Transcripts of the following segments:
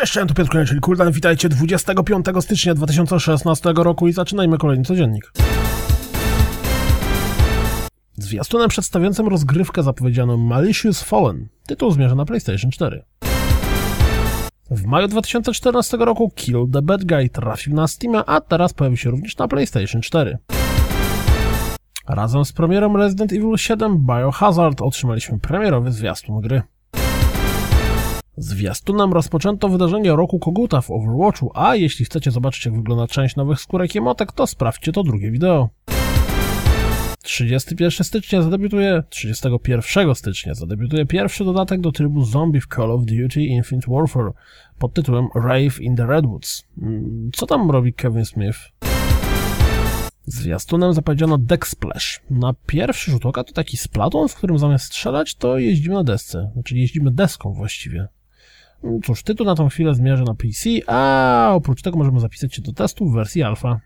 Cześć, ja tu Piotr Kulin, czyli Kuldan. Witajcie 25 stycznia 2016 roku i zaczynajmy kolejny codziennik. Zwiastunem przedstawiającym rozgrywkę zapowiedziano Malicious Fallen. Tytuł zmierza na PlayStation 4. W maju 2014 roku Kill the Bad Guy trafił na Steam, a teraz pojawił się również na PlayStation 4. Razem z premierą Resident Evil 7 Biohazard otrzymaliśmy premierowy zwiastun gry. Zwiastunem rozpoczęto wydarzenie roku Koguta w Overwatchu, a jeśli chcecie zobaczyć jak wygląda część nowych skórek i emotek, to sprawdźcie to drugie wideo. 31 stycznia zadebiutuje 31 stycznia zadebiutuje pierwszy dodatek do trybu zombie w Call of Duty Infinite Warfare pod tytułem Rave in the Redwoods. Mm, Co tam robi Kevin Smith? Zwiastunem zapowiedziano Deck Splash. Na pierwszy rzut oka to taki splaton, w którym zamiast strzelać to jeździmy na desce, znaczy jeździmy deską właściwie. Cóż, tytuł na tą chwilę zmierza na PC, a oprócz tego możemy zapisać się do testu w wersji alfa.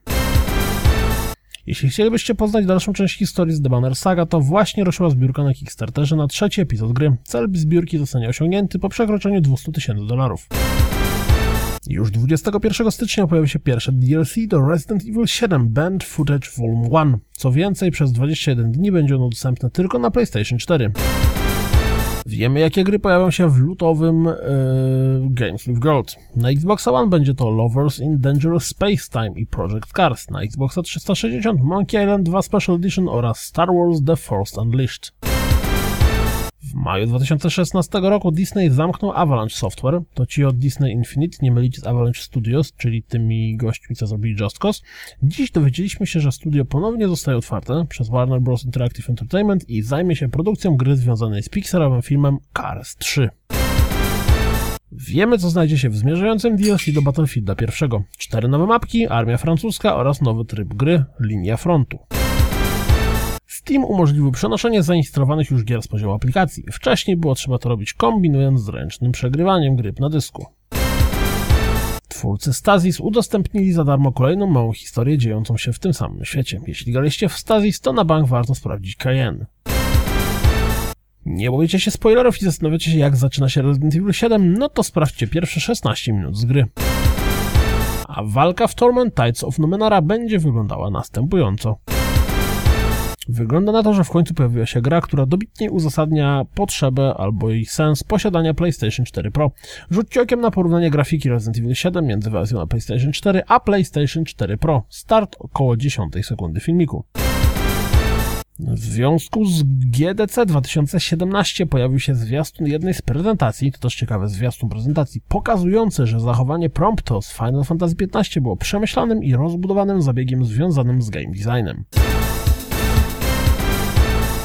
Jeśli chcielibyście poznać dalszą część historii z The Banner Saga, to właśnie ruszyła zbiórka na Kickstarterze na trzeci epizod gry. Cel zbiórki zostanie osiągnięty po przekroczeniu 200 tysięcy dolarów. Już 21 stycznia pojawi się pierwsze DLC do Resident Evil 7 Band Footage Volume 1. Co więcej, przez 21 dni będzie ono dostępne tylko na PlayStation 4. Wiemy, jakie gry pojawią się w lutowym yy, Games with Gold. Na Xbox One będzie to Lovers in Dangerous Space Time i Project Cars. Na Xboxa 360 Monkey Island 2 Special Edition oraz Star Wars The Force Unleashed. Maju 2016 roku Disney zamknął Avalanche Software. To ci od Disney Infinite, nie mylić z Avalanche Studios, czyli tymi gośćmi, co zrobili Just Cause. Dziś dowiedzieliśmy się, że studio ponownie zostaje otwarte przez Warner Bros. Interactive Entertainment i zajmie się produkcją gry związanej z Pixarowym filmem Cars 3. Wiemy, co znajdzie się w zmierzającym DLC do Battlefielda pierwszego. Cztery nowe mapki, armia francuska oraz nowy tryb gry, linia frontu. Steam umożliwił przenoszenie zainstalowanych już gier z poziomu aplikacji. Wcześniej było trzeba to robić kombinując z ręcznym przegrywaniem gry na dysku. Twórcy Stazis udostępnili za darmo kolejną małą historię dziejącą się w tym samym świecie. Jeśli graliście w Stazis, to na bank warto sprawdzić Cayenne. Nie boicie się spoilerów i zastanawiacie się, jak zaczyna się Resident Evil 7? No to sprawdźcie pierwsze 16 minut z gry. A walka w Torment Tides of Numenara będzie wyglądała następująco. Wygląda na to, że w końcu pojawiła się gra, która dobitnie uzasadnia potrzebę albo jej sens posiadania PlayStation 4 Pro. Rzućcie okiem na porównanie grafiki Resident Evil 7 między wersją na PlayStation 4 a PlayStation 4 Pro. Start około 10 sekundy filmiku. W związku z GDC 2017 pojawił się zwiastun jednej z prezentacji, to też ciekawe zwiastun prezentacji, pokazujący, że zachowanie prompto z Final Fantasy XV było przemyślanym i rozbudowanym zabiegiem związanym z game designem.